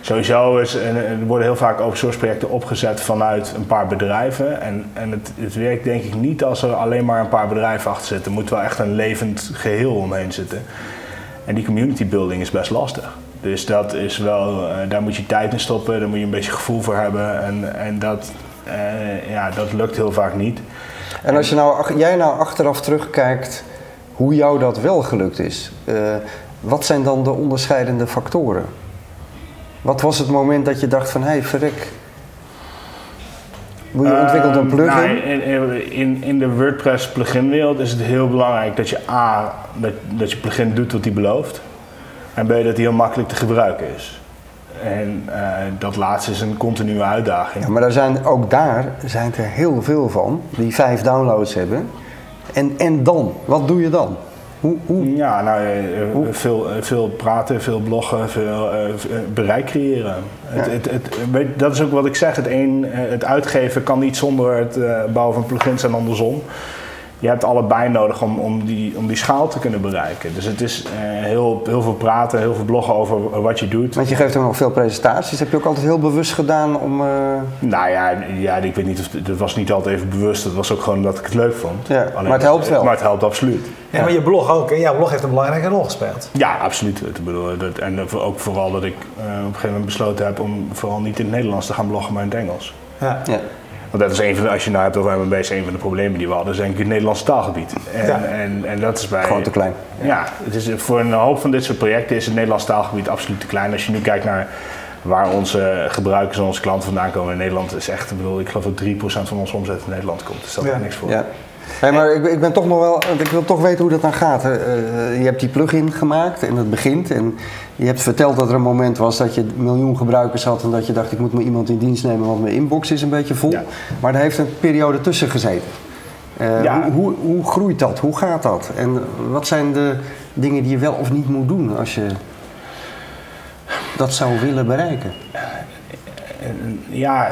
[SPEAKER 2] sowieso is, er worden heel vaak open source projecten opgezet vanuit een paar bedrijven. En, en het, het werkt denk ik niet als er alleen maar een paar bedrijven achter zitten. Er moet wel echt een levend geheel omheen zitten. En die community building is best lastig. Dus dat is wel, eh, daar moet je tijd in stoppen, daar moet je een beetje gevoel voor hebben. En, en dat, eh, ja, dat lukt heel vaak niet.
[SPEAKER 3] En als je nou, jij nou achteraf terugkijkt hoe jou dat wel gelukt is, eh, wat zijn dan de onderscheidende factoren? Wat was het moment dat je dacht van, hé, hey, verrek, je ontwikkelt een
[SPEAKER 2] Ehm,
[SPEAKER 3] plugin?
[SPEAKER 2] nou, in, in, in de WordPress plugin wereld is het heel belangrijk dat je A, dat, dat je plugin doet wat hij belooft. En B, dat hij heel makkelijk te gebruiken is. En eh, dat laatste is een continue uitdaging.
[SPEAKER 3] Ja, maar daar zijn, ook daar zijn er heel veel van die vijf downloads hebben. En, en dan? Wat doe je dan? Hoe, hoe?
[SPEAKER 2] Ja, nou, eh, eh, veel, eh, veel praten, veel bloggen, veel bereik creëren. Het,
[SPEAKER 3] Ja.
[SPEAKER 2] het, het, weet- dat is ook wat ik zeg. Het, een, het uitgeven kan niet zonder het bouwen van plugins en andersom. Je hebt allebei nodig om, om, die, om die schaal te kunnen bereiken. Dus het is eh, heel, heel veel praten, heel veel bloggen over wat je doet.
[SPEAKER 3] Want je geeft ook nog veel presentaties. Heb je ook altijd heel bewust gedaan om... eh,
[SPEAKER 2] Nou ja, ja, ik weet niet of dat was niet altijd even bewust. Dat was ook gewoon dat ik het leuk vond.
[SPEAKER 3] Ja, maar het helpt wel.
[SPEAKER 2] Maar het helpt absoluut.
[SPEAKER 1] Ja, maar je blog ook. En jouw blog heeft een belangrijke rol gespeeld.
[SPEAKER 2] Ja, absoluut. Ik bedoel, dat, en ook vooral dat ik eh, op een gegeven moment besloten heb om vooral niet in het Nederlands te gaan bloggen, maar in het Engels.
[SPEAKER 1] Ja.
[SPEAKER 3] ja.
[SPEAKER 2] Want dat is een van de, als je nou hebt over MMB, is een van de problemen die we hadden, is denk ik het Nederlandse taalgebied. En,
[SPEAKER 1] Ja.
[SPEAKER 2] en, en dat is bij...
[SPEAKER 3] Gewoon te klein.
[SPEAKER 2] Ja, het is, voor een hoop van dit soort projecten is het Nederlands taalgebied absoluut te klein. Als je nu kijkt naar waar onze gebruikers en onze klanten vandaan komen in Nederland, is echt, ik bedoel, ik geloof dat 3% van onze omzet in Nederland komt. Dus dat
[SPEAKER 1] Ja.
[SPEAKER 2] is niks voor.
[SPEAKER 3] Hey, maar ik, ik ben toch nog wel, ik wil toch weten hoe dat dan gaat. hè. Eh, je hebt die plugin gemaakt en het begint. En je hebt verteld dat er een moment was dat je een miljoen gebruikers had en dat je dacht ik moet maar iemand in dienst nemen, want mijn inbox is een beetje vol.
[SPEAKER 2] Ja.
[SPEAKER 3] Maar er heeft een periode tussen gezeten. Eh,
[SPEAKER 2] Ja.
[SPEAKER 3] hoe, hoe, hoe groeit dat? Hoe gaat dat? En wat zijn de dingen die je wel of niet moet doen als je dat zou willen bereiken?
[SPEAKER 2] Ja,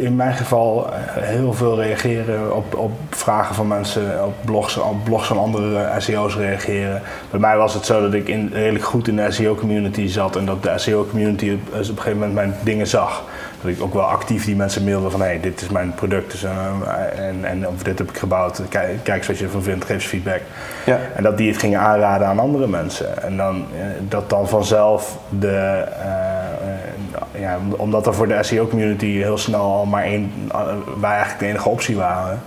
[SPEAKER 2] in mijn geval eh, heel veel reageren op, op vragen van mensen, op blogs, op blogs van andere SEO's reageren. Bij mij was het zo dat ik in, redelijk goed in de SEO-community zat en dat de SEO-community op, op een gegeven moment mijn dingen zag. Dat ik ook wel actief die mensen mailde van hé, hey, dit is mijn product dus, eh, en, en of dit heb ik gebouwd, kijk, kijk eens wat je ervan vindt, geef eens feedback.
[SPEAKER 3] Ja.
[SPEAKER 2] En dat die het gingen aanraden aan andere mensen. En dan, eh, dat dan vanzelf de, eh, eh, ja, omdat er voor de SEO-community heel snel al maar één, uh, wij eigenlijk de enige optie waren.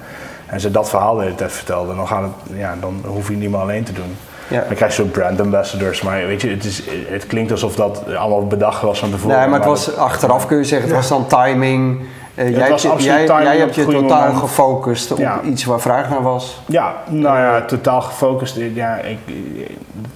[SPEAKER 2] En ze dat verhaal de hele tijd vertelden, dan, gaat het, ja, dan hoef je het niet meer alleen te doen.
[SPEAKER 3] Ja.
[SPEAKER 2] Dan krijg je zo brand ambassadors, maar weet je, het, is, het klinkt alsof dat allemaal bedacht was van tevoren.
[SPEAKER 3] Nee, maar het was achteraf kun je zeggen, het was dan timing. Uh, jij,
[SPEAKER 2] was
[SPEAKER 3] hebt je,
[SPEAKER 2] absoluut
[SPEAKER 3] jij,
[SPEAKER 2] timing
[SPEAKER 3] jij
[SPEAKER 2] op
[SPEAKER 3] hebt je totaal
[SPEAKER 2] moment.
[SPEAKER 3] gefocust op
[SPEAKER 2] Ja.
[SPEAKER 3] iets waar vraag naar was.
[SPEAKER 2] Ja, nou ja, totaal gefocust. Ja, ik,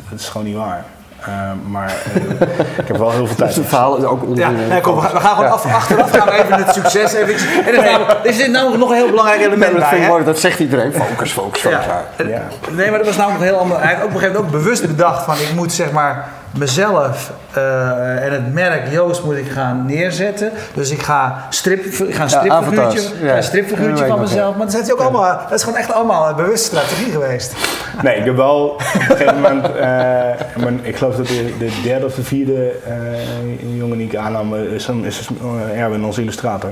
[SPEAKER 2] dat is gewoon niet waar. Eh, maar eh, ik heb wel heel veel tijd.
[SPEAKER 3] Dus het verhaal is ook
[SPEAKER 1] Ja,
[SPEAKER 3] onderdeel.
[SPEAKER 1] nee, kom, we gaan, gewoon af, achteraf gaan we even het succes even. En er, is namelijk- er zit namelijk nog een heel belangrijk element
[SPEAKER 3] dat,
[SPEAKER 1] bij.
[SPEAKER 3] vind ik
[SPEAKER 1] hè?
[SPEAKER 3] mooi, dat zegt iedereen. Focus, focus, focus.
[SPEAKER 1] Ja.
[SPEAKER 3] Ja.
[SPEAKER 2] Ja.
[SPEAKER 1] Nee, maar dat was namelijk een heel ander. Hij heeft ook op een gegeven moment ook bewust bedacht van ik moet zeg maar mezelf eh, en het merk Joost moet ik gaan neerzetten. Dus ik ga, strip, ik ga een stripfiguurtje,
[SPEAKER 3] ja.
[SPEAKER 1] van mezelf. Maar dat, is ook allemaal, dat is gewoon echt allemaal een bewuste strategie geweest.
[SPEAKER 2] Nee, ik heb wel op een gegeven moment, eh, mijn- ik geloof dat de, de derde of de vierde eh, jongen die ik aannam is, een, is Erwin, onze illustrator.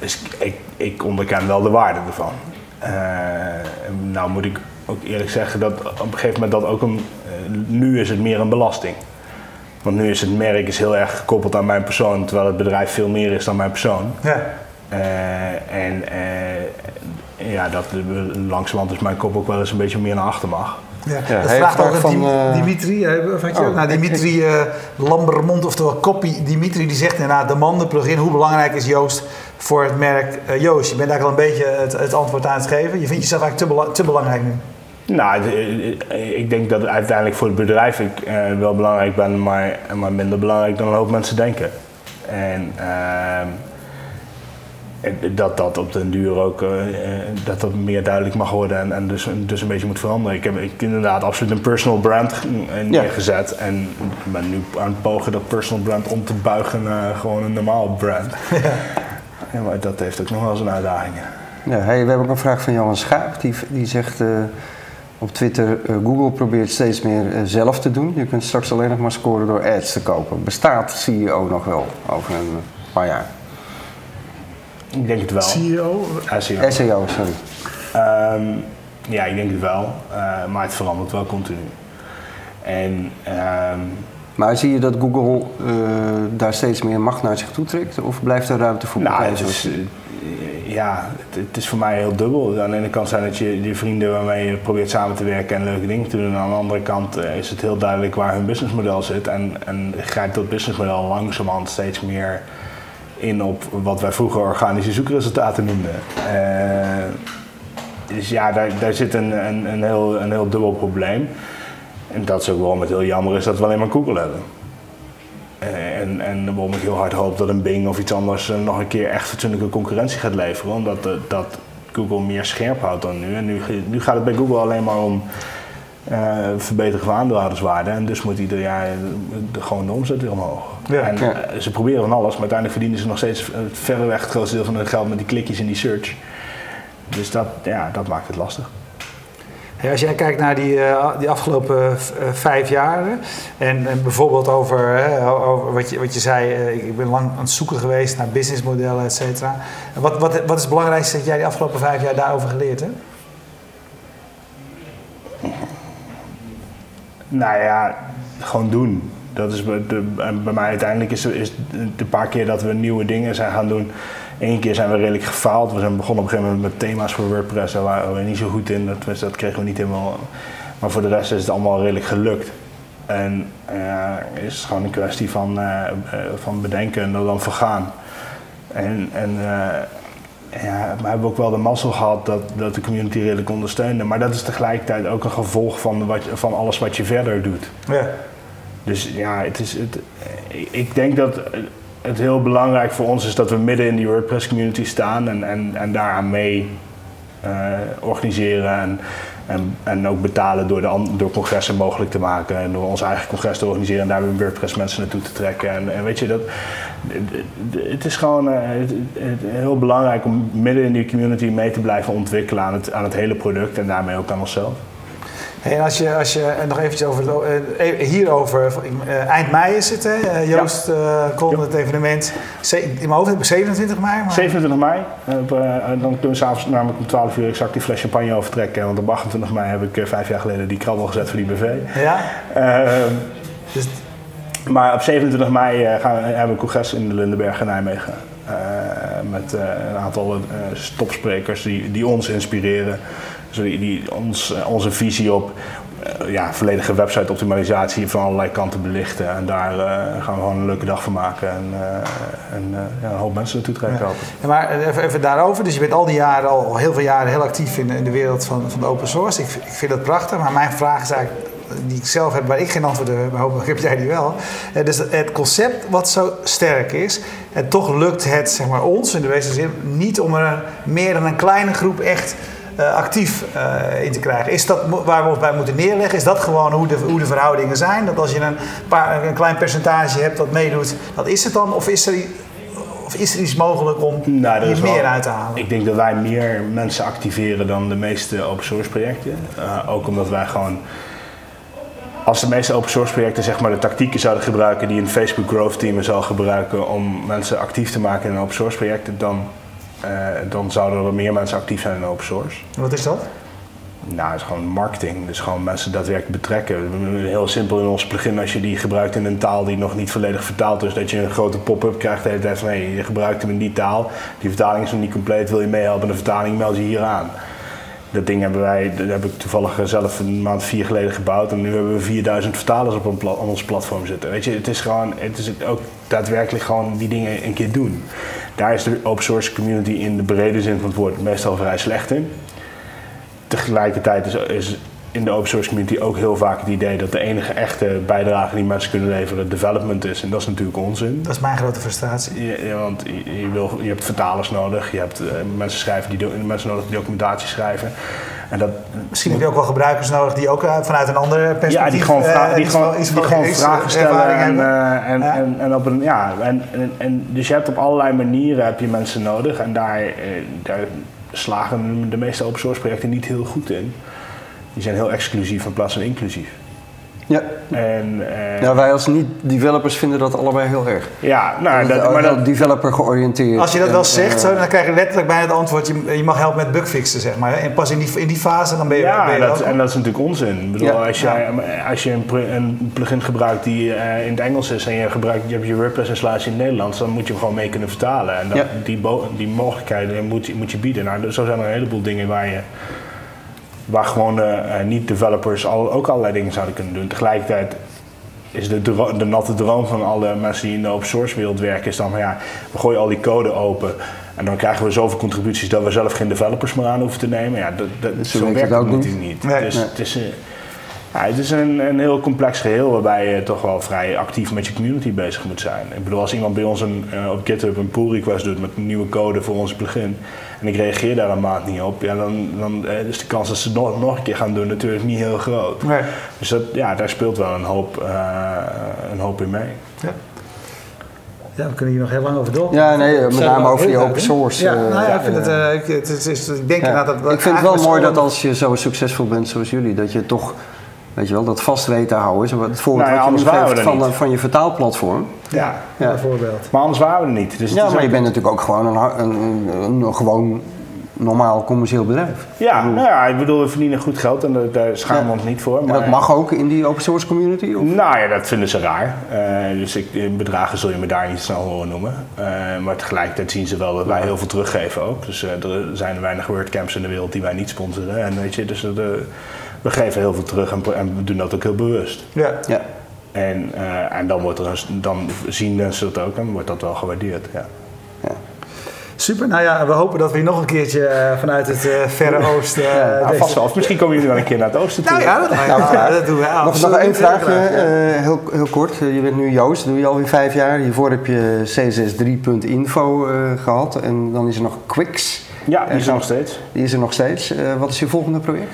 [SPEAKER 2] Dus ik, ik onderken wel de waarde ervan. Eh, nou moet ik ook eerlijk zeggen dat op een gegeven moment dat ook een, nu is het meer een belasting. Want nu is het merk is heel erg gekoppeld aan mijn persoon, terwijl het bedrijf veel meer is dan mijn persoon.
[SPEAKER 1] Ja.
[SPEAKER 2] Eh, en eh, ja, dat langzamerhand is mijn kop ook wel eens een beetje meer naar achter mag.
[SPEAKER 1] Ja,
[SPEAKER 3] Ja,
[SPEAKER 1] dat vraagt ook
[SPEAKER 3] van,
[SPEAKER 1] Dim-
[SPEAKER 3] eh,
[SPEAKER 1] Dimitri, eh, weet je
[SPEAKER 3] Oh,
[SPEAKER 1] nou, Dimitri eh, Lambermond, oftewel Copy Dimitri, die zegt inderdaad de manden plugin. Hoe belangrijk is Joost voor het merk eh, Joost? Je bent eigenlijk al een beetje het, het antwoord aan het geven. Je vindt jezelf eigenlijk te, bela- te belangrijk nu.
[SPEAKER 2] Nou, eh, ik denk dat uiteindelijk voor het bedrijf ik eh, wel belangrijk ben, maar, maar minder belangrijk dan een hoop mensen denken. En ehm, dat dat op den duur ook eh, dat dat meer duidelijk mag worden en, en dus, dus een beetje moet veranderen. Ik heb ik inderdaad absoluut een personal brand neergezet en ben nu aan het pogen dat personal brand om te buigen naar gewoon een normaal brand. Ja. maar dat heeft ook nog wel zijn uitdagingen.
[SPEAKER 3] Ja, hey, we hebben ook een vraag van Johan Schaap. Die, die zegt op Twitter: eh, Google probeert steeds meer eh, zelf te doen. Je kunt straks alleen nog maar scoren door ads te kopen. Bestaat CEO nog wel over een paar jaar?
[SPEAKER 2] Ik denk het wel.
[SPEAKER 1] CEO?
[SPEAKER 2] CEO.
[SPEAKER 3] SEO, sorry.
[SPEAKER 2] Ehm, ja, ik denk het wel, eh, maar het verandert wel continu. En ehm,
[SPEAKER 3] Maar zie je dat Google eh, daar steeds meer macht naar zich toe trekt? Of blijft er ruimte voor
[SPEAKER 2] nou, het is, ja, het, is voor mij heel dubbel. Aan de ene kant zijn het je, je vrienden waarmee je probeert samen te werken en leuke dingen te doen. En aan de andere kant eh, is het heel duidelijk waar hun businessmodel zit. En, en grijpt dat businessmodel langzamerhand steeds meer in op wat wij vroeger organische zoekresultaten noemden. Eh, dus ja, daar, daar zit een, een, een, heel, een heel dubbel probleem. En dat is ook waarom het heel jammer is dat we alleen maar Google hebben. Eh, En, en waarom ik heel hard hoop dat een Bing of iets anders eh, nog een keer echt fatsoenlijke concurrentie gaat leveren. Omdat eh, dat Google meer scherp houdt dan nu. En nu, nu gaat het bij Google alleen maar om eh, verbeteren van aandeelhouderswaarde. En dus moet ieder jaar eh, de, gewoon de omzet weer omhoog.
[SPEAKER 1] Ja.
[SPEAKER 2] en
[SPEAKER 3] Ja.
[SPEAKER 2] ze proberen van alles, maar uiteindelijk verdienen ze nog steeds verreweg het grootste deel van hun geld met die klikjes in die search. Dus dat, ja, dat maakt het lastig.
[SPEAKER 1] Ja, als jij kijkt naar die, eh, die afgelopen eh, vijf jaren en, bijvoorbeeld over, over wat, je, wat je zei, eh, ik ben lang aan het zoeken geweest naar businessmodellen, et cetera. Wat, wat, wat is het belangrijkste dat jij die afgelopen vijf jaar daarover geleerd hebt?
[SPEAKER 2] Nou ja, gewoon doen. Dat is de, bij mij uiteindelijk is, is de paar keer dat we nieuwe dingen zijn gaan doen. Eén keer zijn we redelijk gefaald. We zijn begonnen op een gegeven moment met thema's voor WordPress. Daar waren we niet zo goed in. Dat, dat kregen we niet helemaal. Maar voor de rest is het allemaal redelijk gelukt. En eh, is het gewoon een kwestie van, eh, eh, van bedenken en er dan vergaan. En, en eh, ja, we hebben ook wel de mazzel gehad dat, dat de community redelijk ondersteunde. Maar dat is tegelijkertijd ook een gevolg van, wat, van alles wat je verder doet.
[SPEAKER 1] Ja.
[SPEAKER 2] Dus ja, het is, het, ik denk dat het heel belangrijk voor ons is dat we midden in die WordPress community staan en, en, en daaraan mee eh, organiseren. En, en, en ook betalen door, de, door congressen mogelijk te maken en door ons eigen congres te organiseren en daar weer WordPress mensen naartoe te trekken. En, en weet je, dat, het is gewoon eh, heel belangrijk om midden in die community mee te blijven ontwikkelen aan het, aan het hele product en daarmee ook aan onszelf.
[SPEAKER 1] En als je, als je en nog eventjes over het, eh, hierover, eh, eind mei is het, hè? Eh, Joost eh
[SPEAKER 2] Ja.
[SPEAKER 1] het evenement, in mijn hoofd heb ik 27 mei. Maar...
[SPEAKER 2] 27 mei, eh, eh, dan kunnen we s'avonds namelijk om 12 uur exact die fles champagne overtrekken. Want op 28 mei heb ik eh, vijf jaar geleden die krabbel gezet voor die BV.
[SPEAKER 1] Ja,
[SPEAKER 2] Ehm,
[SPEAKER 1] dus
[SPEAKER 2] Maar op 27 mei eh, gaan, hebben we een congres in de Lindenberg in Nijmegen. eh, met eh, een aantal eh, topsprekers die, die ons inspireren. Die, die ons, eh, onze visie op eh, ja, volledige website optimalisatie van allerlei kanten belichten. En daar eh, gaan we gewoon een leuke dag van maken. En, en ja, een hoop mensen naartoe trekken.
[SPEAKER 1] Ja, maar even, even daarover. Dus je bent al die jaren, al, heel veel jaren, heel actief in, de- in de wereld van, van de open source. Ik, ik vind dat prachtig. Maar mijn vraag is eigenlijk, die ik zelf heb, waar ik geen antwoord op heb, maar hopelijk heb jij die wel. Dus het concept wat zo sterk is, en toch lukt het zeg maar, ons in de wezenlijke zin niet om er meer dan een kleine groep echt eh, actief eh, in te krijgen. Is dat waar we ons bij moeten neerleggen? Is dat gewoon hoe de, hoe de verhoudingen zijn? Dat als je een, paar, een klein percentage hebt dat meedoet, dat is het dan? Of is er, of is er iets mogelijk om
[SPEAKER 2] Nou, er
[SPEAKER 1] hier meer
[SPEAKER 2] wel-
[SPEAKER 1] uit te halen?
[SPEAKER 2] Ik denk dat wij meer mensen activeren dan de meeste open source projecten. Eh, ook omdat wij gewoon. Als de meeste open source projecten zeg maar, de tactieken zouden gebruiken die een Facebook Growth Team zou gebruiken om mensen actief te maken in open source projecten, dan, dan zouden er meer mensen actief zijn in open source.
[SPEAKER 1] Wat is dat?
[SPEAKER 2] Nou, het is gewoon marketing. Dus gewoon mensen daadwerkelijk betrekken. Heel simpel in ons plugin, als je die gebruikt in een taal die nog niet volledig vertaald is, dat je een grote pop-up krijgt de hele tijd van hey, je gebruikt hem in die taal, die vertaling is nog niet compleet, wil je meehelpen de vertaling, meld je hier aan. Dat ding hebben wij, dat heb ik toevallig zelf een maand vier geleden gebouwd en nu hebben we 4000 vertalers op, pla- op ons platform zitten. Weet je, het is gewoon, het is ook daadwerkelijk gewoon die dingen een keer doen. Daar is de open source community in de brede zin van het woord meestal vrij slecht in tegelijkertijd is, is in de open source community ook heel vaak het idee dat de enige echte bijdrage die mensen kunnen leveren development is. En dat is natuurlijk onzin.
[SPEAKER 1] Dat is mijn grote frustratie.
[SPEAKER 2] Want je, je wil, je hebt vertalers nodig, je hebt eh, mensen, schrijven die, mensen nodig die documentatie schrijven. En dat,
[SPEAKER 1] Misschien heb je ook wel gebruikers nodig die ook eh, vanuit een andere perspectief
[SPEAKER 2] ja, die gewoon,
[SPEAKER 1] eh,
[SPEAKER 2] die gewoon,
[SPEAKER 1] iets
[SPEAKER 2] die gewoon vragen stellen. En, eh, en, en, en, op een, ja, en, en, en, dus je hebt op allerlei manieren heb je mensen nodig. En daar, daar slagen de meeste open source projecten niet heel goed in. Die zijn heel exclusief in plaats van inclusief.
[SPEAKER 3] Ja.
[SPEAKER 2] En, eh,
[SPEAKER 3] ja, wij als niet-developers vinden dat allebei heel erg.
[SPEAKER 2] ja, nou,
[SPEAKER 3] Dat-
[SPEAKER 2] dat, maar dat,
[SPEAKER 3] developer georiënteerd.
[SPEAKER 1] Als je dat
[SPEAKER 3] en,
[SPEAKER 1] wel zegt,
[SPEAKER 3] eh,
[SPEAKER 1] zo, dan krijg je letterlijk bijna het antwoord: je, je mag helpen met bugfixen, zeg maar. En pas in die, in die fase dan ben je, ben
[SPEAKER 2] ja,
[SPEAKER 1] je
[SPEAKER 2] dat, en dat is natuurlijk onzin. Ik bedoel,
[SPEAKER 3] Ja.
[SPEAKER 2] als, jij, als je een, een plugin gebruikt die eh, in het Engels is en je, gebruikt, je hebt je WordPress-installatie in het Nederlands, dan moet je hem gewoon mee kunnen vertalen. En dat,
[SPEAKER 3] Ja.
[SPEAKER 2] die, die mogelijkheden moet, je- moet je bieden. Nou, zo zijn er een heleboel dingen waar je waar gewoon eh, eh, niet-developers al, ook allerlei dingen zouden kunnen doen. Tegelijkertijd is de, dro- de natte droom van alle mensen die in de open source wereld werken, is dan van ja, we gooien al die code open. En dan krijgen we zoveel contributies dat we zelf geen developers meer aan hoeven te nemen. Ja, dat, dat,
[SPEAKER 3] Zo
[SPEAKER 2] zo,
[SPEAKER 3] werkt het
[SPEAKER 2] natuurlijk niet.
[SPEAKER 1] Nee.
[SPEAKER 2] dus
[SPEAKER 3] Nee.
[SPEAKER 2] het is, eh, ja, het is een, een heel complex geheel waarbij je toch wel vrij actief met je community bezig moet zijn. Ik bedoel, als iemand bij ons een, eh, op GitHub een pull request doet met een nieuwe code voor onze plugin en ik reageer daar een maand niet op, ja, dan, dan eh, is de kans dat ze het nog, nog een keer gaan doen natuurlijk niet heel groot.
[SPEAKER 1] Nee.
[SPEAKER 2] Dus dat, ja, daar speelt wel een hoop, eh, een hoop in mee.
[SPEAKER 1] Ja. ja, we kunnen hier nog heel lang over door.
[SPEAKER 3] Ja, nee, met name over die open source.
[SPEAKER 1] Ja,
[SPEAKER 3] eh,
[SPEAKER 1] nou ja, ik, vind het, eh, ik, het is, is- ik denk
[SPEAKER 3] Ja.
[SPEAKER 1] inderdaad dat
[SPEAKER 3] ik vind het wel mooi dat als je zo succesvol bent zoals jullie, dat je toch, weet je wel, dat vast weet te houden. Zo, Het voorbeeld
[SPEAKER 2] Nou ja,
[SPEAKER 3] wat je nu geeft van, van je vertaalplatform.
[SPEAKER 1] Ja,
[SPEAKER 3] Ja.
[SPEAKER 1] bijvoorbeeld.
[SPEAKER 2] Maar anders waren we er niet. Dus
[SPEAKER 3] Ja, maar je bent natuurlijk ook gewoon een, een, een, een gewoon normaal commercieel bedrijf.
[SPEAKER 2] Ja, nou ja, ik bedoel, we verdienen goed geld en daar- daar schamen we ons niet voor.
[SPEAKER 3] En
[SPEAKER 2] Maar
[SPEAKER 3] dat mag ook in die open source community? Of?
[SPEAKER 2] Nou ja, dat vinden ze raar. Eh, dus ik, in bedragen zul je me daar niet snel horen noemen. Eh, maar tegelijkertijd zien ze wel dat wij heel veel teruggeven ook. Dus eh, er zijn weinig WordCamps in de wereld die wij niet sponsoren. En weet je, dus eh, we geven heel veel terug en, en we doen dat ook heel bewust.
[SPEAKER 1] Ja.
[SPEAKER 3] Ja.
[SPEAKER 2] En, eh, en dan, wordt er een, dan zien mensen dat ook en wordt dat wel gewaardeerd. Ja.
[SPEAKER 1] Super, nou ja, we hopen dat we hier nog een keertje eh, vanuit het eh, Verre Oosten... eh,
[SPEAKER 2] Nou, vast wel. Of misschien komen jullie wel een keer naar het oosten toe.
[SPEAKER 1] Nou ja, dat, ja, dat doen we
[SPEAKER 3] Nog, nog één vraagje,
[SPEAKER 1] Heel ja.
[SPEAKER 3] eh, heel, heel kort. Je bent nu Joost, doe je alweer vijf jaar. Hiervoor heb je css3.info eh gehad en dan is er nog Quix.
[SPEAKER 2] Ja, die is er nog steeds.
[SPEAKER 3] Die is er nog steeds. Eh, wat is je volgende project?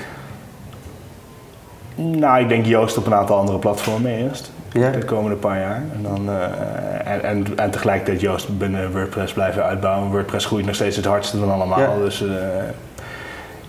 [SPEAKER 2] Nou, ik denk Joost op een aantal andere platformen eerst.
[SPEAKER 3] Ja.
[SPEAKER 2] De komende paar jaar. En, dan, eh, en, en, en tegelijkertijd Joost binnen WordPress blijven uitbouwen. WordPress groeit nog steeds het hardste van allemaal.
[SPEAKER 3] Ja.
[SPEAKER 2] Dus, eh,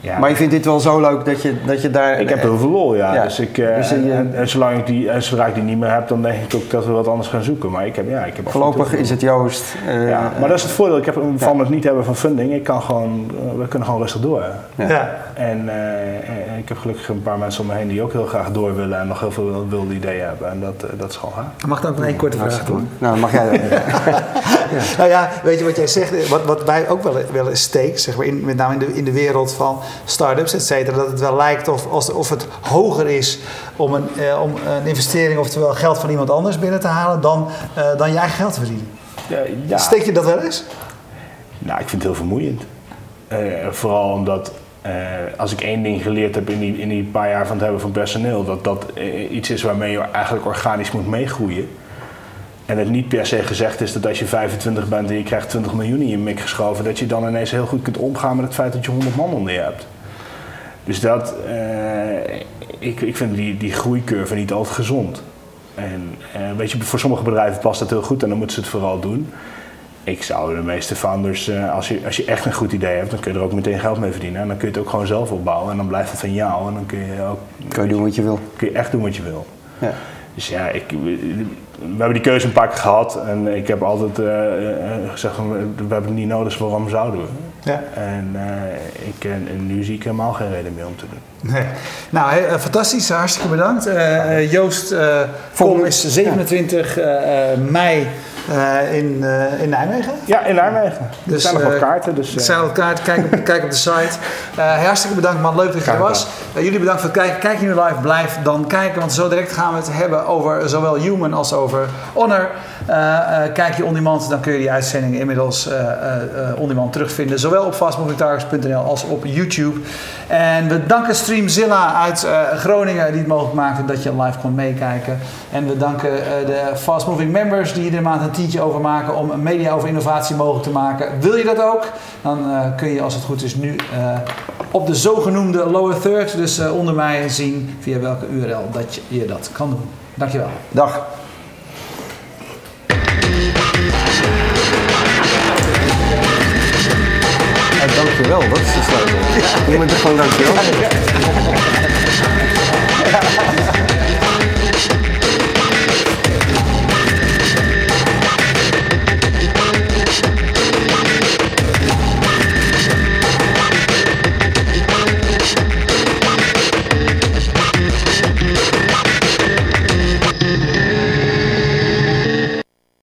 [SPEAKER 2] ja.
[SPEAKER 3] Maar je vindt dit wel zo leuk dat je, dat je daar...
[SPEAKER 2] ik heb heel veel lol, ja.
[SPEAKER 3] Ja.
[SPEAKER 2] Dus ik, eh,
[SPEAKER 3] Dus,
[SPEAKER 2] en,
[SPEAKER 3] je-
[SPEAKER 2] en, en zolang ik die, en zodra ik die niet meer heb, dan denk ik ook dat we wat anders gaan zoeken. Maar ik heb, ja, ik heb
[SPEAKER 3] Voorlopig is het Joost. eh,
[SPEAKER 2] Ja, maar dat is het voordeel ik heb van
[SPEAKER 3] Ja.
[SPEAKER 2] het niet hebben van funding. Ik kan gewoon, we kunnen gewoon rustig door.
[SPEAKER 3] Ja.
[SPEAKER 1] Ja,
[SPEAKER 2] En eh, ik heb gelukkig een paar mensen om me heen die ook heel graag door willen en nog heel veel wilde ideeën hebben. En dat, dat is gewoon gaaf.
[SPEAKER 1] Mag ik dan één korte vraag doen?
[SPEAKER 3] Nou, mag jij
[SPEAKER 1] Nou ja, weet je wat jij zegt? Wat, wat wij ook wel, wel eens steek, zeg maar, in, met name in de, in de wereld van start-ups, et cetera, dat het wel lijkt of, als, of het hoger is om een, eh, om een investering, oftewel geld van iemand anders binnen te halen, dan, eh, dan je eigen geld te verdienen.
[SPEAKER 2] Ja, ja.
[SPEAKER 1] Steek je dat wel eens?
[SPEAKER 2] Nou, ik vind het heel vermoeiend. Eh, vooral omdat eh, als ik één ding geleerd heb in die, in paar jaar van het hebben van personeel, dat dat eh, iets is waarmee je eigenlijk organisch moet meegroeien. En het niet per se gezegd is dat als je 25 bent en je krijgt 20 miljoen in je mik geschoven, dat je dan ineens heel goed kunt omgaan met het feit dat je 100 man onder je hebt. Dus dat, eh, ik, ik vind die, die groeicurve niet altijd gezond. En weet je, voor sommige bedrijven past dat heel goed en dan moeten ze het vooral doen. Ik zou de meeste founders, eh, als je, als je echt een goed idee hebt, dan kun je er ook meteen geld mee verdienen. En dan kun je het ook gewoon zelf opbouwen en dan blijft het van jou. En dan kun je ook
[SPEAKER 3] Kun je doen wat je wil.
[SPEAKER 2] kun je echt doen wat je wil.
[SPEAKER 3] Ja.
[SPEAKER 2] Dus ja, ik, we hebben die keuze een paar keer gehad en ik heb altijd eh, eh, gezegd van we hebben het niet nodig, dus waarom zouden we?
[SPEAKER 1] Ja.
[SPEAKER 2] En, ik, en, nu zie ik helemaal geen reden meer om te doen.
[SPEAKER 1] Nee. Nou, he- fantastisch. Hartstikke bedankt. Eh, Joost Kom is 27 eh, eh, mei eh, in, eh, in Nijmegen.
[SPEAKER 2] Ja, in Nijmegen. er zijn nog
[SPEAKER 1] eh,
[SPEAKER 2] wat kaarten. Dus,
[SPEAKER 1] er
[SPEAKER 2] eh,
[SPEAKER 1] zijn al kaarten. Kijk op, kijk op de site. Eh, hartstikke bedankt man. Leuk dat je er was. Eh, jullie bedankt voor het kijken. Kijk je nu live, blijf dan kijken. Want zo direct gaan we het hebben over zowel Human als over Honor. Eh, eh, kijk je on demand, dan kun je die uitzending inmiddels eh, eh, eh, on demand terugvinden. Zowel op fastmovingtargets.nl als op YouTube. En we danken Streamzilla uit eh, Groningen die het mogelijk maakte dat je live kon meekijken. En we danken eh, de Fast Moving members die iedere maand een tientje overmaken om een media over innovatie mogelijk te maken. Wil je dat ook? Dan eh, kun je als het goed is nu eh, op de zogenoemde lower third, dus eh, onder mij zien via welke URL dat je, je dat kan doen. Dankjewel.
[SPEAKER 3] Dag. Ja, dankjewel, dat is de sleutel. Je moet er gewoon dankjewel.